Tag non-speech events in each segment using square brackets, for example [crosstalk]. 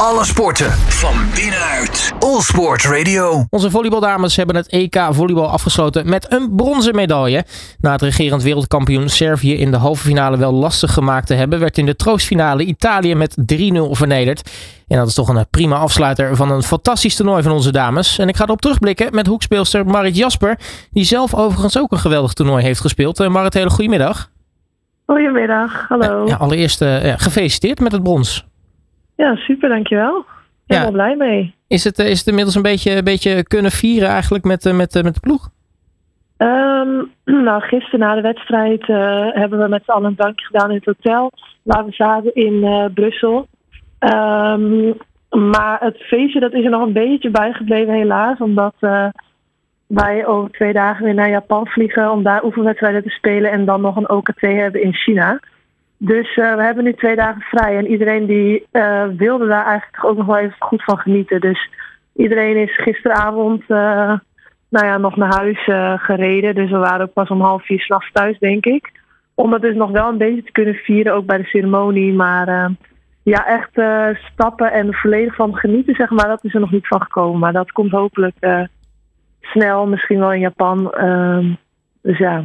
Alle sporten van binnenuit. All Sport Radio. Onze volleybaldames hebben het EK volleybal afgesloten met een bronzen medaille. Na het regerend wereldkampioen Servië in de halve finale wel lastig gemaakt te hebben, werd in de troostfinale Italië met 3-0 vernederd. En dat is toch een prima afsluiter van een fantastisch toernooi van onze dames. En ik ga erop terugblikken met hoekspeelster Marit Jasper, die zelf overigens ook een geweldig toernooi heeft gespeeld. Uh, Marit, hele goedemiddag. Goedemiddag, hallo. Ja, allereerst uh, gefeliciteerd met het brons. Ja, super, dankjewel. Ik ben ja. blij mee. Is het, is het inmiddels een beetje, een beetje kunnen vieren eigenlijk met, met, met de ploeg? Um, [clears throat] nou, gisteren na de wedstrijd uh, hebben we met z'n allen een drankje gedaan in het hotel. Waar we zaten in uh, Brussel. Um, maar het feestje dat is er nog een beetje bijgebleven helaas. Omdat uh, wij over twee dagen weer naar Japan vliegen om daar oefenwedstrijden te spelen. En dan nog een OKT hebben in China. Dus uh, we hebben nu twee dagen vrij. En iedereen die uh, wilde daar eigenlijk ook nog wel even goed van genieten. Dus iedereen is gisteravond uh, nou ja, nog naar huis gereden. Dus we waren ook pas om half vier s'nachts thuis, denk ik. Om dat dus nog wel een beetje te kunnen vieren, ook bij de ceremonie. Maar ja, echt stappen en volledig van genieten, zeg maar, dat is er nog niet van gekomen. Maar dat komt hopelijk snel, misschien wel in Japan. Ehm, dus ja.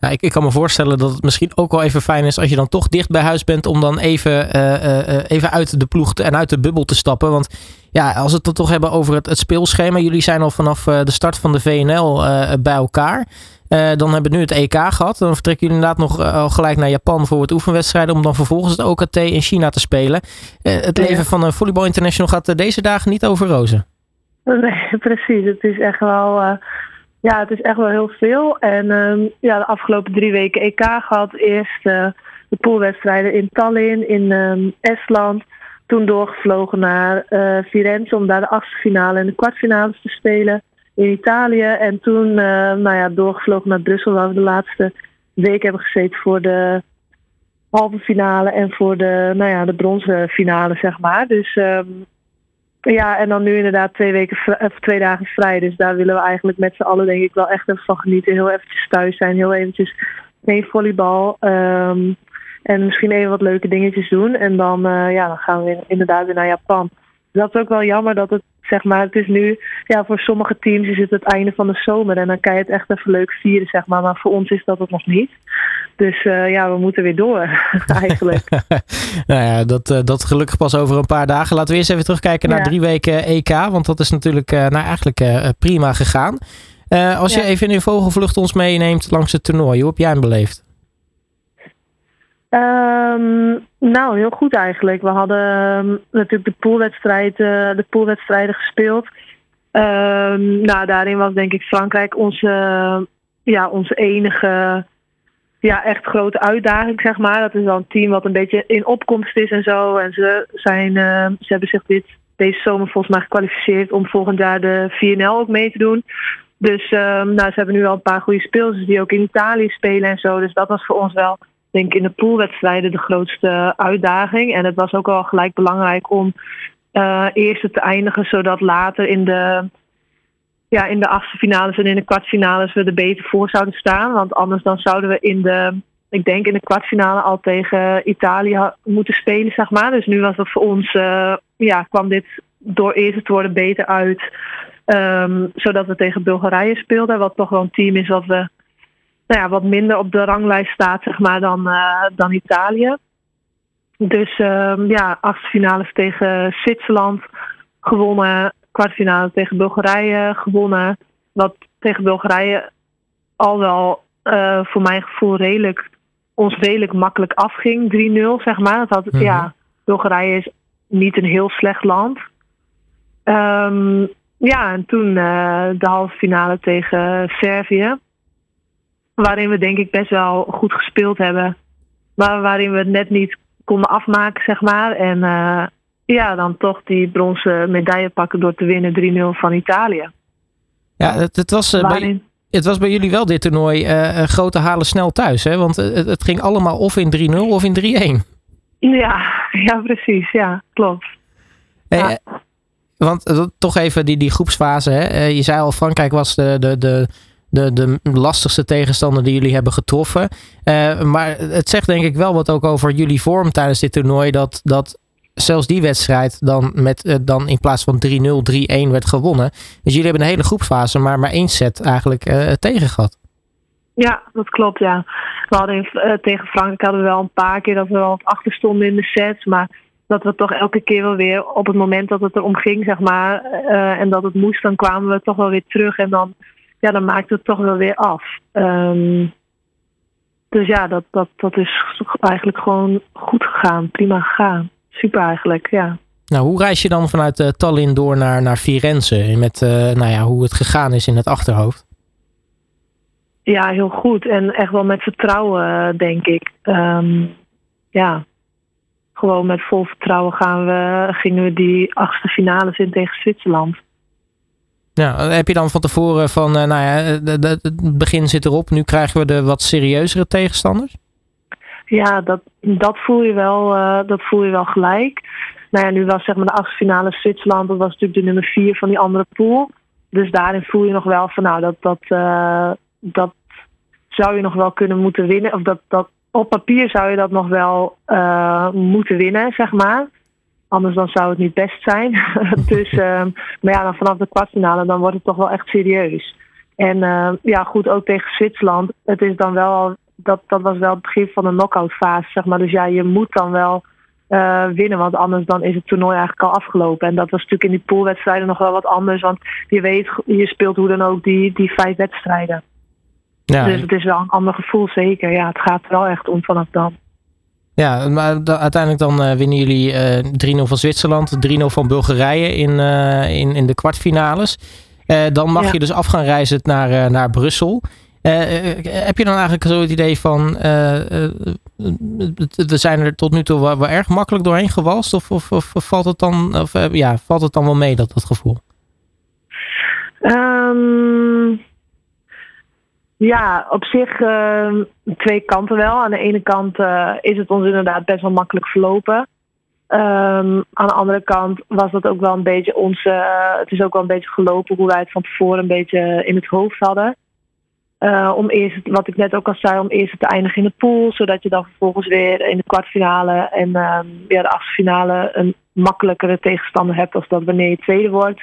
Ja, ik, ik, kan me voorstellen dat het misschien ook wel even fijn is als je dan toch dicht bij huis bent om dan even, uh, uh, even uit de ploeg en uit de bubbel te stappen. Want ja, als we het toch hebben over het, het speelschema. Jullie zijn al vanaf de start van de VNL bij elkaar. dan hebben we nu het EK gehad. Dan vertrekken jullie inderdaad nog al gelijk naar Japan voor het oefenwedstrijden. Om dan vervolgens het OKT in China te spelen. het leven van een Volleyball International gaat deze dagen niet over rozen. Nee, [laughs] precies. Het is echt wel ja, het is echt wel heel veel. En um, ja, de afgelopen drie weken EK gehad. Eerst uh, de poolwedstrijden in Tallinn, in um, Estland. Toen doorgevlogen naar uh, Firenze om daar de achtste finale en de kwartfinales te spelen in Italië. En toen uh, nou ja, doorgevlogen naar Brussel, waar we de laatste week hebben gezeten voor de halve finale en voor de, nou ja, de bronzen finale, zeg maar. Dus um, ja, en dan nu inderdaad twee, weken, of twee dagen vrij. Dus daar willen we eigenlijk met z'n allen denk ik wel echt even van genieten. Heel eventjes thuis zijn, heel eventjes geen volleybal. Um, en misschien even wat leuke dingetjes doen. En dan, uh, ja, dan gaan we inderdaad weer naar Japan. Dat is ook wel jammer dat het, zeg maar, het is nu, ja, voor sommige teams is het het einde van de zomer. En dan kan je het echt even leuk vieren, zeg maar. Maar voor ons is dat het nog niet. Dus uh, ja, we moeten weer door, [laughs] eigenlijk. [laughs] nou ja, dat, uh, dat gelukkig pas over een paar dagen. Laten we eerst even terugkijken naar ja. drie weken EK. Want dat is natuurlijk uh, nou, eigenlijk prima gegaan. als je even in een vogelvlucht ons meeneemt langs het toernooi, hoe heb jij hem beleefd? Um, nou, heel goed eigenlijk. We hadden um, natuurlijk de poolwedstrijd, de poolwedstrijden gespeeld. Um, nou, daarin was denk ik Frankrijk onze, ja, onze enige ja, echt grote uitdaging, zeg maar. Dat is wel een team wat een beetje in opkomst is en zo. En ze, zijn, ze hebben zich dit, deze zomer volgens mij gekwalificeerd om volgend jaar de 4NL ook mee te doen. Dus nou, ze hebben nu al een paar goede speelsters die ook in Italië spelen en zo. Dus dat was voor ons wel, denk in de poolwedstrijden de grootste uitdaging. En het was ook wel gelijk belangrijk om uh, eerste te eindigen, zodat later in de ja, in de achtste finales en in de kwartfinales we er beter voor zouden staan. Want anders dan zouden we in de, ik denk in de kwartfinale al tegen Italië moeten spelen, zeg maar. Dus nu was het voor ons, uh, ja, kwam dit door eerste te worden beter uit. Um, zodat we tegen Bulgarije speelden, wat toch wel een team is wat we nou ja, wat minder op de ranglijst staat, zeg maar, dan, uh, dan Italië. Dus um, ja, achtste finales tegen Zwitserland gewonnen kwartfinale tegen Bulgarije gewonnen. Wat tegen Bulgarije al wel uh, voor mijn gevoel redelijk, ons redelijk makkelijk afging. 3-0 zeg maar. Dat had, mm -hmm. Ja, Bulgarije is niet een heel slecht land. Um, ja, en toen uh, de halve finale tegen Servië. Waarin we denk ik best wel goed gespeeld hebben. Maar waarin we het net niet konden afmaken, zeg maar. En uh, ja, dan toch die bronzen medaille pakken door te winnen 3-0 van Italië. Ja, het, het was, uh, bij, het was bij jullie wel dit toernooi uh, grote halen snel thuis. Hè? Want het, het ging allemaal of in 3-0 of in 3-1. Ja, ja, precies. Ja, klopt. Ja. want toch even die, die groepsfase. Hè? je zei al, Frankrijk was de, de, de, de, de lastigste tegenstander die jullie hebben getroffen. Uh, maar het zegt denk ik wel wat ook over jullie vorm tijdens dit toernooi. Dat, dat zelfs die wedstrijd dan, met, dan in plaats van 3-0, 3-1 werd gewonnen. Dus jullie hebben een hele groepsfase, maar maar één set eigenlijk tegen gehad. Ja, dat klopt, ja. We hadden tegen Frankrijk hadden we wel een paar keer dat we wel achter stonden in de sets. Maar dat we toch elke keer wel weer op het moment dat het erom ging, zeg maar, en dat het moest, dan kwamen we toch wel weer terug. En dan, ja, dan maakte het toch wel weer af. Um, dus ja, dat, dat, dat is eigenlijk gewoon goed gegaan. Prima gegaan. Super eigenlijk, ja. Nou, hoe reis je dan vanuit uh, Tallinn door naar, naar Firenze? Met uh, nou ja, hoe het gegaan is in het achterhoofd? Ja, heel goed. En echt wel met vertrouwen, denk ik. Um, ja, gewoon met vol vertrouwen gaan we, gingen we die achtste finales in tegen Zwitserland. Ja, heb je dan van tevoren van, uh, nou ja, het begin zit erop, nu krijgen we de wat serieuzere tegenstanders? Ja, dat, dat, voel, je wel, uh, dat voel je wel gelijk. Nou ja, nu was zeg maar de achtste finale Zwitserland, dat was natuurlijk de nummer vier van die andere pool. Dus daarin voel je nog wel van, nou, dat, dat, dat zou je nog wel kunnen moeten winnen. Of dat, dat op papier zou je dat nog wel moeten winnen, zeg maar. Anders dan zou het niet best zijn. [laughs] dus, uh, maar ja, dan vanaf de kwartfinale dan wordt het toch wel echt serieus. En uh, ja, goed, ook tegen Zwitserland. Het is dan wel, dat, dat was wel het begin van de knock-out fase, zeg maar. Dus ja, je moet dan wel uh, winnen, want anders dan is het toernooi eigenlijk al afgelopen. En dat was natuurlijk in die poolwedstrijden nog wel wat anders, want je weet, je speelt hoe dan ook die, die vijf wedstrijden. Ja. Dus het is wel een ander gevoel, zeker. Ja, het gaat er wel echt om vanaf dan. Ja, maar uiteindelijk dan uh, winnen jullie uh, 3-0 van Zwitserland, 3-0 van Bulgarije in, uh, in, in de kwartfinales. Dan mag ja. je dus af gaan reizen naar, naar Brussel. heb je dan eigenlijk zo het idee van, we zijn er tot nu toe wel, wel erg makkelijk doorheen gewalst? Of, of, of valt, het dan, of, ja, valt het dan wel mee, dat, dat gevoel? Um, ja, op zich uh, twee kanten wel. Aan de ene kant uh, is het ons inderdaad best wel makkelijk verlopen. Um, aan de andere kant was dat ook wel een beetje onze. Uh, het is ook wel een beetje gelopen hoe wij het van tevoren een beetje in het hoofd hadden. om eerst, wat ik net ook al zei, om eerst te eindigen in de pool. Zodat je dan vervolgens weer in de kwartfinale en um, ja, de achtste een makkelijkere tegenstander hebt als dat wanneer je tweede wordt.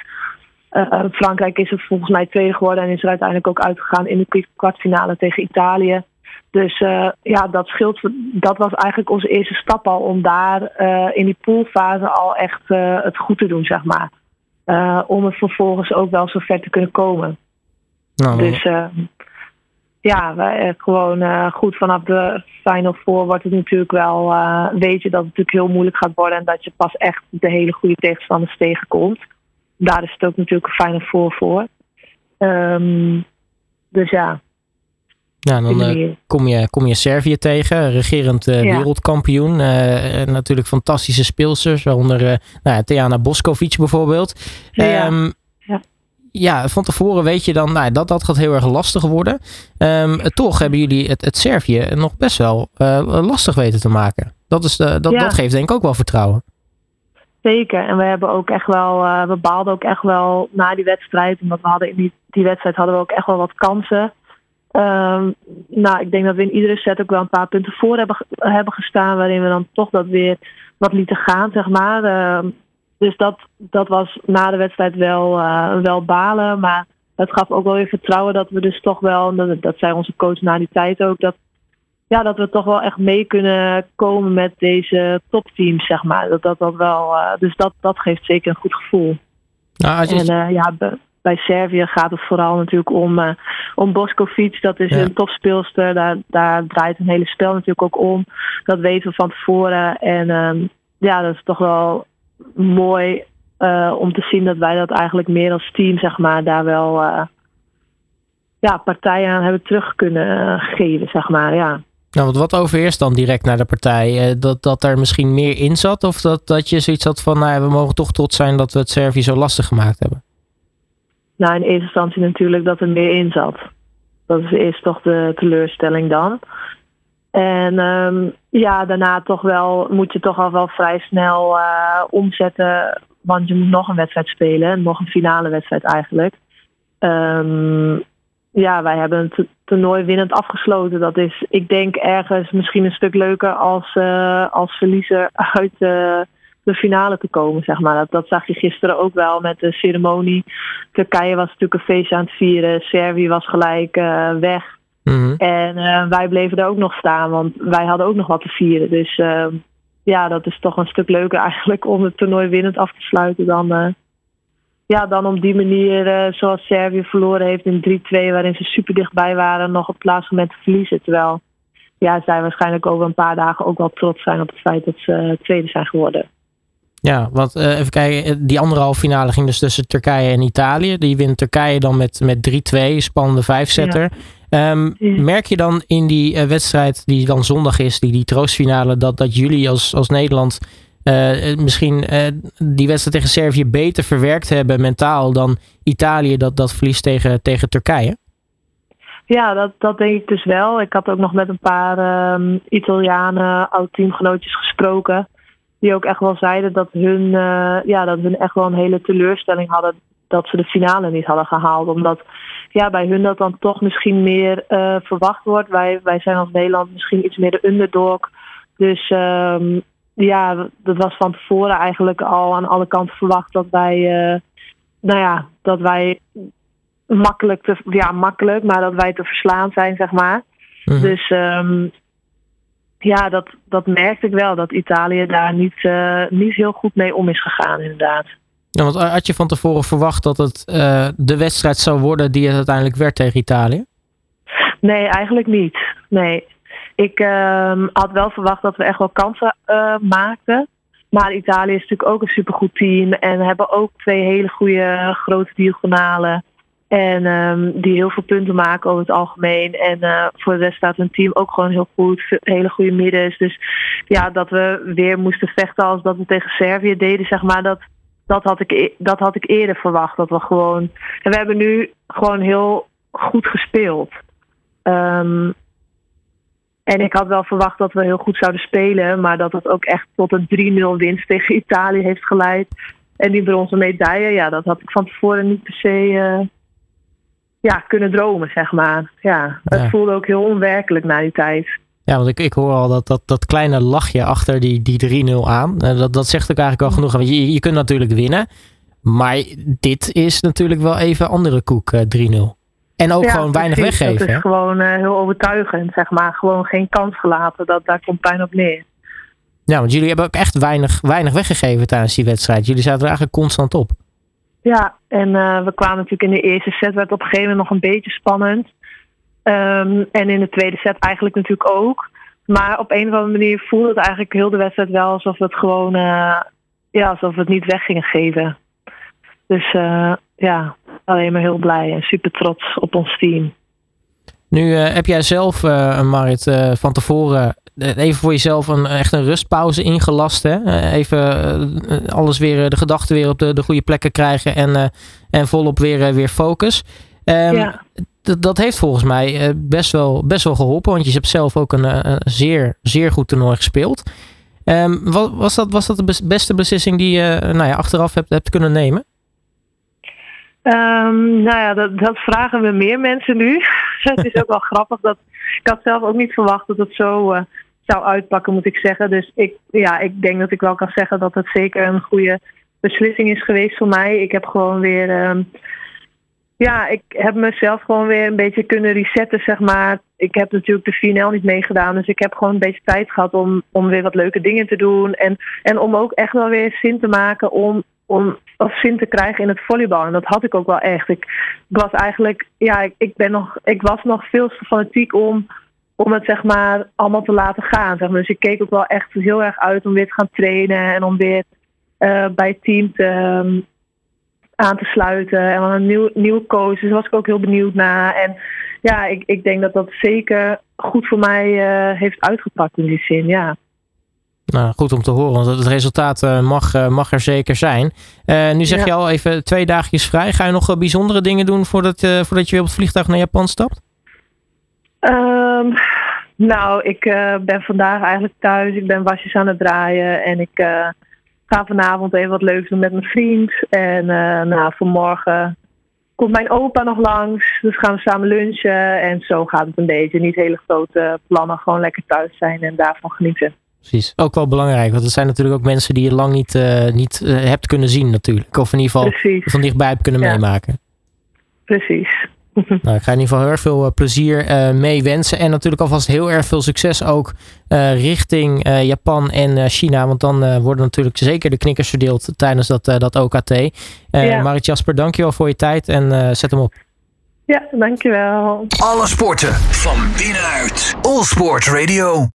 Uh, Frankrijk is er volgens mij tweede geworden en is er uiteindelijk ook uitgegaan in de kwartfinale tegen Italië. Dus uh, ja, dat scheelt. Dat was eigenlijk onze eerste stap al om daar uh, in die poolfase al echt het goed te doen, zeg maar. om het vervolgens ook wel zo ver te kunnen komen. Nou, dus ja, wij, gewoon goed vanaf de Final Four wordt het natuurlijk wel. weet je dat het natuurlijk heel moeilijk gaat worden en dat je pas echt de hele goede tegenstanders tegenkomt daar is het ook natuurlijk een fijne voor voor. Um, dus ja. Ja, dan uh, kom, je, kom je Servië tegen, regerend uh, ja. wereldkampioen. Uh, natuurlijk fantastische speelsters, waaronder nou ja, Teana Boskovic bijvoorbeeld. Ja. Um, ja. ja, van tevoren weet je dan nou, dat dat gaat heel erg lastig worden. Um, toch hebben jullie het, het Servië nog best wel lastig weten te maken. Dat, is de, dat, dat geeft denk ik ook wel vertrouwen. Zeker. En we hebben ook echt wel, uh, we baalden ook echt wel na die wedstrijd. Omdat we hadden in die, die wedstrijd hadden we ook echt wel wat kansen. Um, nou, ik denk dat we in iedere set ook wel een paar punten voor hebben, hebben gestaan. Waarin we dan toch dat weer wat lieten gaan, zeg maar. Uh, dus dat, dat was na de wedstrijd wel, uh, wel balen. Maar het gaf ook wel weer vertrouwen dat we dus toch wel, dat, dat zei onze coach na die tijd ook, dat ja, dat we toch wel echt mee kunnen komen met deze topteams, zeg maar. Dat dat, dat wel, uh, dus dat, dat geeft zeker een goed gevoel. Nou, als je... En uh, ja, bij Servië gaat het vooral natuurlijk om, uh, om Boskovic. Dat is ja. een topspeelster. Daar, daar draait een hele spel natuurlijk ook om. Dat weten we van tevoren. En um, ja, dat is toch wel mooi om te zien dat wij dat eigenlijk meer als team, zeg maar, daar wel ja, partijen aan hebben terug kunnen geven, zeg maar. Ja. Nou, wat overheerst dan direct naar de partij? Eh, dat, dat er misschien meer in zat? Of dat, dat je zoiets had van, nou, we mogen toch trots zijn dat we het Servië zo lastig gemaakt hebben? Nou, in eerste instantie natuurlijk dat er meer in zat. Dat is eerst toch de teleurstelling dan. En um, ja, daarna toch wel, moet je toch al wel vrij snel uh, omzetten. Want je moet nog een wedstrijd spelen. Nog een finale wedstrijd eigenlijk. Um, ja, wij hebben een toernooi winnend afgesloten. Dat is, ik denk, ergens misschien een stuk leuker als, uh, als verliezer uit uh, de finale te komen, zeg maar. Dat, dat zag je gisteren ook wel met de ceremonie. Turkije was natuurlijk een feestje aan het vieren. Servië was gelijk uh, weg. Mhm. En wij bleven er ook nog staan, want wij hadden ook nog wat te vieren. Dus ja, dat is toch een stuk leuker [laughs] eigenlijk om het toernooi winnend af te sluiten dan, ja, dan op die manier zoals Servië verloren heeft in 3-2, waarin ze super dichtbij waren, nog op het laatste moment te verliezen. Terwijl ja, zij waarschijnlijk over een paar dagen ook wel trots zijn op het feit dat ze tweede zijn geworden. Ja, want uh, even kijken, die andere halve finale ging dus tussen Turkije en Italië. Die wint Turkije dan met, met 3-2, spannende vijfzetter. Ja. Um, ja. Merk je dan in die uh, wedstrijd die dan zondag is, die, die troostfinale, dat, dat jullie als, als Nederland uh, misschien die wedstrijd tegen Servië beter verwerkt hebben mentaal dan Italië dat, dat verliest tegen, tegen Turkije? Ja, dat, dat denk ik dus wel. Ik had ook nog met een paar um, Italianen, oud-teamgenootjes gesproken. Die ook echt wel zeiden dat hun, uh, ja, dat hun echt wel een hele teleurstelling hadden dat ze de finale niet hadden gehaald. Omdat ja, bij hun dat dan toch misschien meer uh, verwacht wordt. Wij, wij zijn als Nederland misschien iets meer de underdog. Dus um, ja, dat was van tevoren eigenlijk al aan alle kanten verwacht dat wij, uh, nou ja, dat wij makkelijk te, ja, makkelijk, maar dat wij te verslaan zijn, zeg maar. Mhm. Dus um, ja, dat, dat merkte ik wel, dat Italië daar niet, uh, niet heel goed mee om is gegaan, inderdaad. Ja, want had je van tevoren verwacht dat het uh, de wedstrijd zou worden die het uiteindelijk werd tegen Italië? Nee, eigenlijk niet. Nee. Ik uh, had wel verwacht dat we echt wel kansen uh, maakten. Maar Italië is natuurlijk ook een supergoed team. En hebben ook twee hele goede grote diagonalen. En um, die heel veel punten maken over het algemeen. En uh, voor de rest staat hun team ook gewoon heel goed. Hele goede middens. Dus ja, dat we weer moesten vechten als dat we tegen Servië deden, zeg maar. Dat, dat, had ik, dat had ik eerder verwacht. Dat we gewoon. En we hebben nu gewoon heel goed gespeeld. Um, en ik had wel verwacht dat we heel goed zouden spelen. Maar dat het ook echt tot een 3-0 winst tegen Italië heeft geleid. En die bronzen medaille, ja, dat had ik van tevoren niet per se. Uh, ja, kunnen dromen, zeg maar. Ja, het Ja. voelde ook heel onwerkelijk na die tijd. Ja, want ik, ik hoor al dat, dat, dat kleine lachje achter die, die 3-0 aan. Eh, Dat, dat zegt ook eigenlijk al genoeg. Want je, je kunt natuurlijk winnen. Maar dit is natuurlijk wel even andere koek, eh, 3-0. En ook Ja, gewoon weinig precies. weggeven. Dat is gewoon eh, heel overtuigend, zeg maar. Gewoon geen kans gelaten. Dat, daar komt pijn op neer. Ja, want jullie hebben ook echt weinig, weinig weggegeven tijdens die wedstrijd. Jullie zaten er eigenlijk constant op. Ja, en uh, we kwamen natuurlijk in de eerste set. werd op een gegeven moment nog een beetje spannend. Um, en in de tweede set eigenlijk natuurlijk ook. Maar op een of andere manier voelde het eigenlijk heel de wedstrijd wel alsof we het gewoon, uh, ja, alsof we het niet weg gingen geven. Dus ja, alleen maar heel blij en super trots op ons team. Nu uh, heb jij zelf, uh, Marit, uh, van tevoren even voor jezelf een, echt een rustpauze ingelast. Hè? Even alles weer, de gedachten weer op de, de goede plekken krijgen en, en volop weer, weer focus. Um, ja. dat heeft volgens mij best wel, best wel geholpen, want je hebt zelf ook een, een zeer, zeer goed toernooi gespeeld. Um, was, dat, was dat de beste beslissing die je nou ja, achteraf hebt, hebt kunnen nemen? Um, nou ja, dat, dat, vragen we meer mensen nu. [laughs] het is ook wel grappig dat ik had zelf ook niet verwacht dat het zo uh, zou uitpakken, moet ik zeggen. Dus ik, ja, ik denk dat ik wel kan zeggen dat het zeker een goede beslissing is geweest voor mij. Ik heb gewoon weer, um, ja, ik heb mezelf gewoon weer een beetje kunnen resetten, zeg maar. Ik heb natuurlijk de finale niet meegedaan, dus ik heb gewoon een beetje tijd gehad om, om weer wat leuke dingen te doen. En, en om ook echt wel weer zin te maken om om of zin te krijgen in het volleybal. En dat had ik ook wel echt. Ik, was eigenlijk, ja, ik, ben nog, ik was nog veel te fanatiek om, om het zeg maar allemaal te laten gaan. Zeg maar. Dus ik keek ook wel echt heel erg uit om weer te gaan trainen en om weer uh, bij het team te, um, aan te sluiten. En dan een nieuw, nieuwe coach, dus was ik ook heel benieuwd naar. En ja, ik, ik denk dat dat zeker goed voor mij uh, heeft uitgepakt in die zin, ja. Nou, goed om te horen, want het resultaat uh, mag, uh, mag er zeker zijn. Uh, nu zeg ja. je al even twee dagjes vrij. Ga je nog bijzondere dingen doen voordat, voordat je weer op het vliegtuig naar Japan stapt? Um, nou, ik ben vandaag eigenlijk thuis. Ik ben wasjes aan het draaien. En ik ga vanavond even wat leuks doen met mijn vriend. En nou, vanmorgen komt mijn opa nog langs. Dus gaan we samen lunchen. En zo gaat het een beetje. Niet hele grote plannen. Gewoon lekker thuis zijn en daarvan genieten. Precies. Ook wel belangrijk, want het zijn natuurlijk ook mensen die je lang niet, uh, niet uh, hebt kunnen zien natuurlijk. Of in ieder geval Precies. van dichtbij hebt kunnen Ja. meemaken. Precies. [laughs] Nou, ik ga in ieder geval heel erg veel eh, plezier eh, mee wensen. En natuurlijk alvast heel erg veel succes ook eh, richting eh, Japan en eh, China. Want dan eh, worden natuurlijk zeker de knikkers verdeeld tijdens dat, eh, dat OKT. Eh Ja. Marit Jasper, dankjewel voor je tijd en eh, zet hem op. Ja, dankjewel. Alle sporten van binnenuit. All Sport Radio.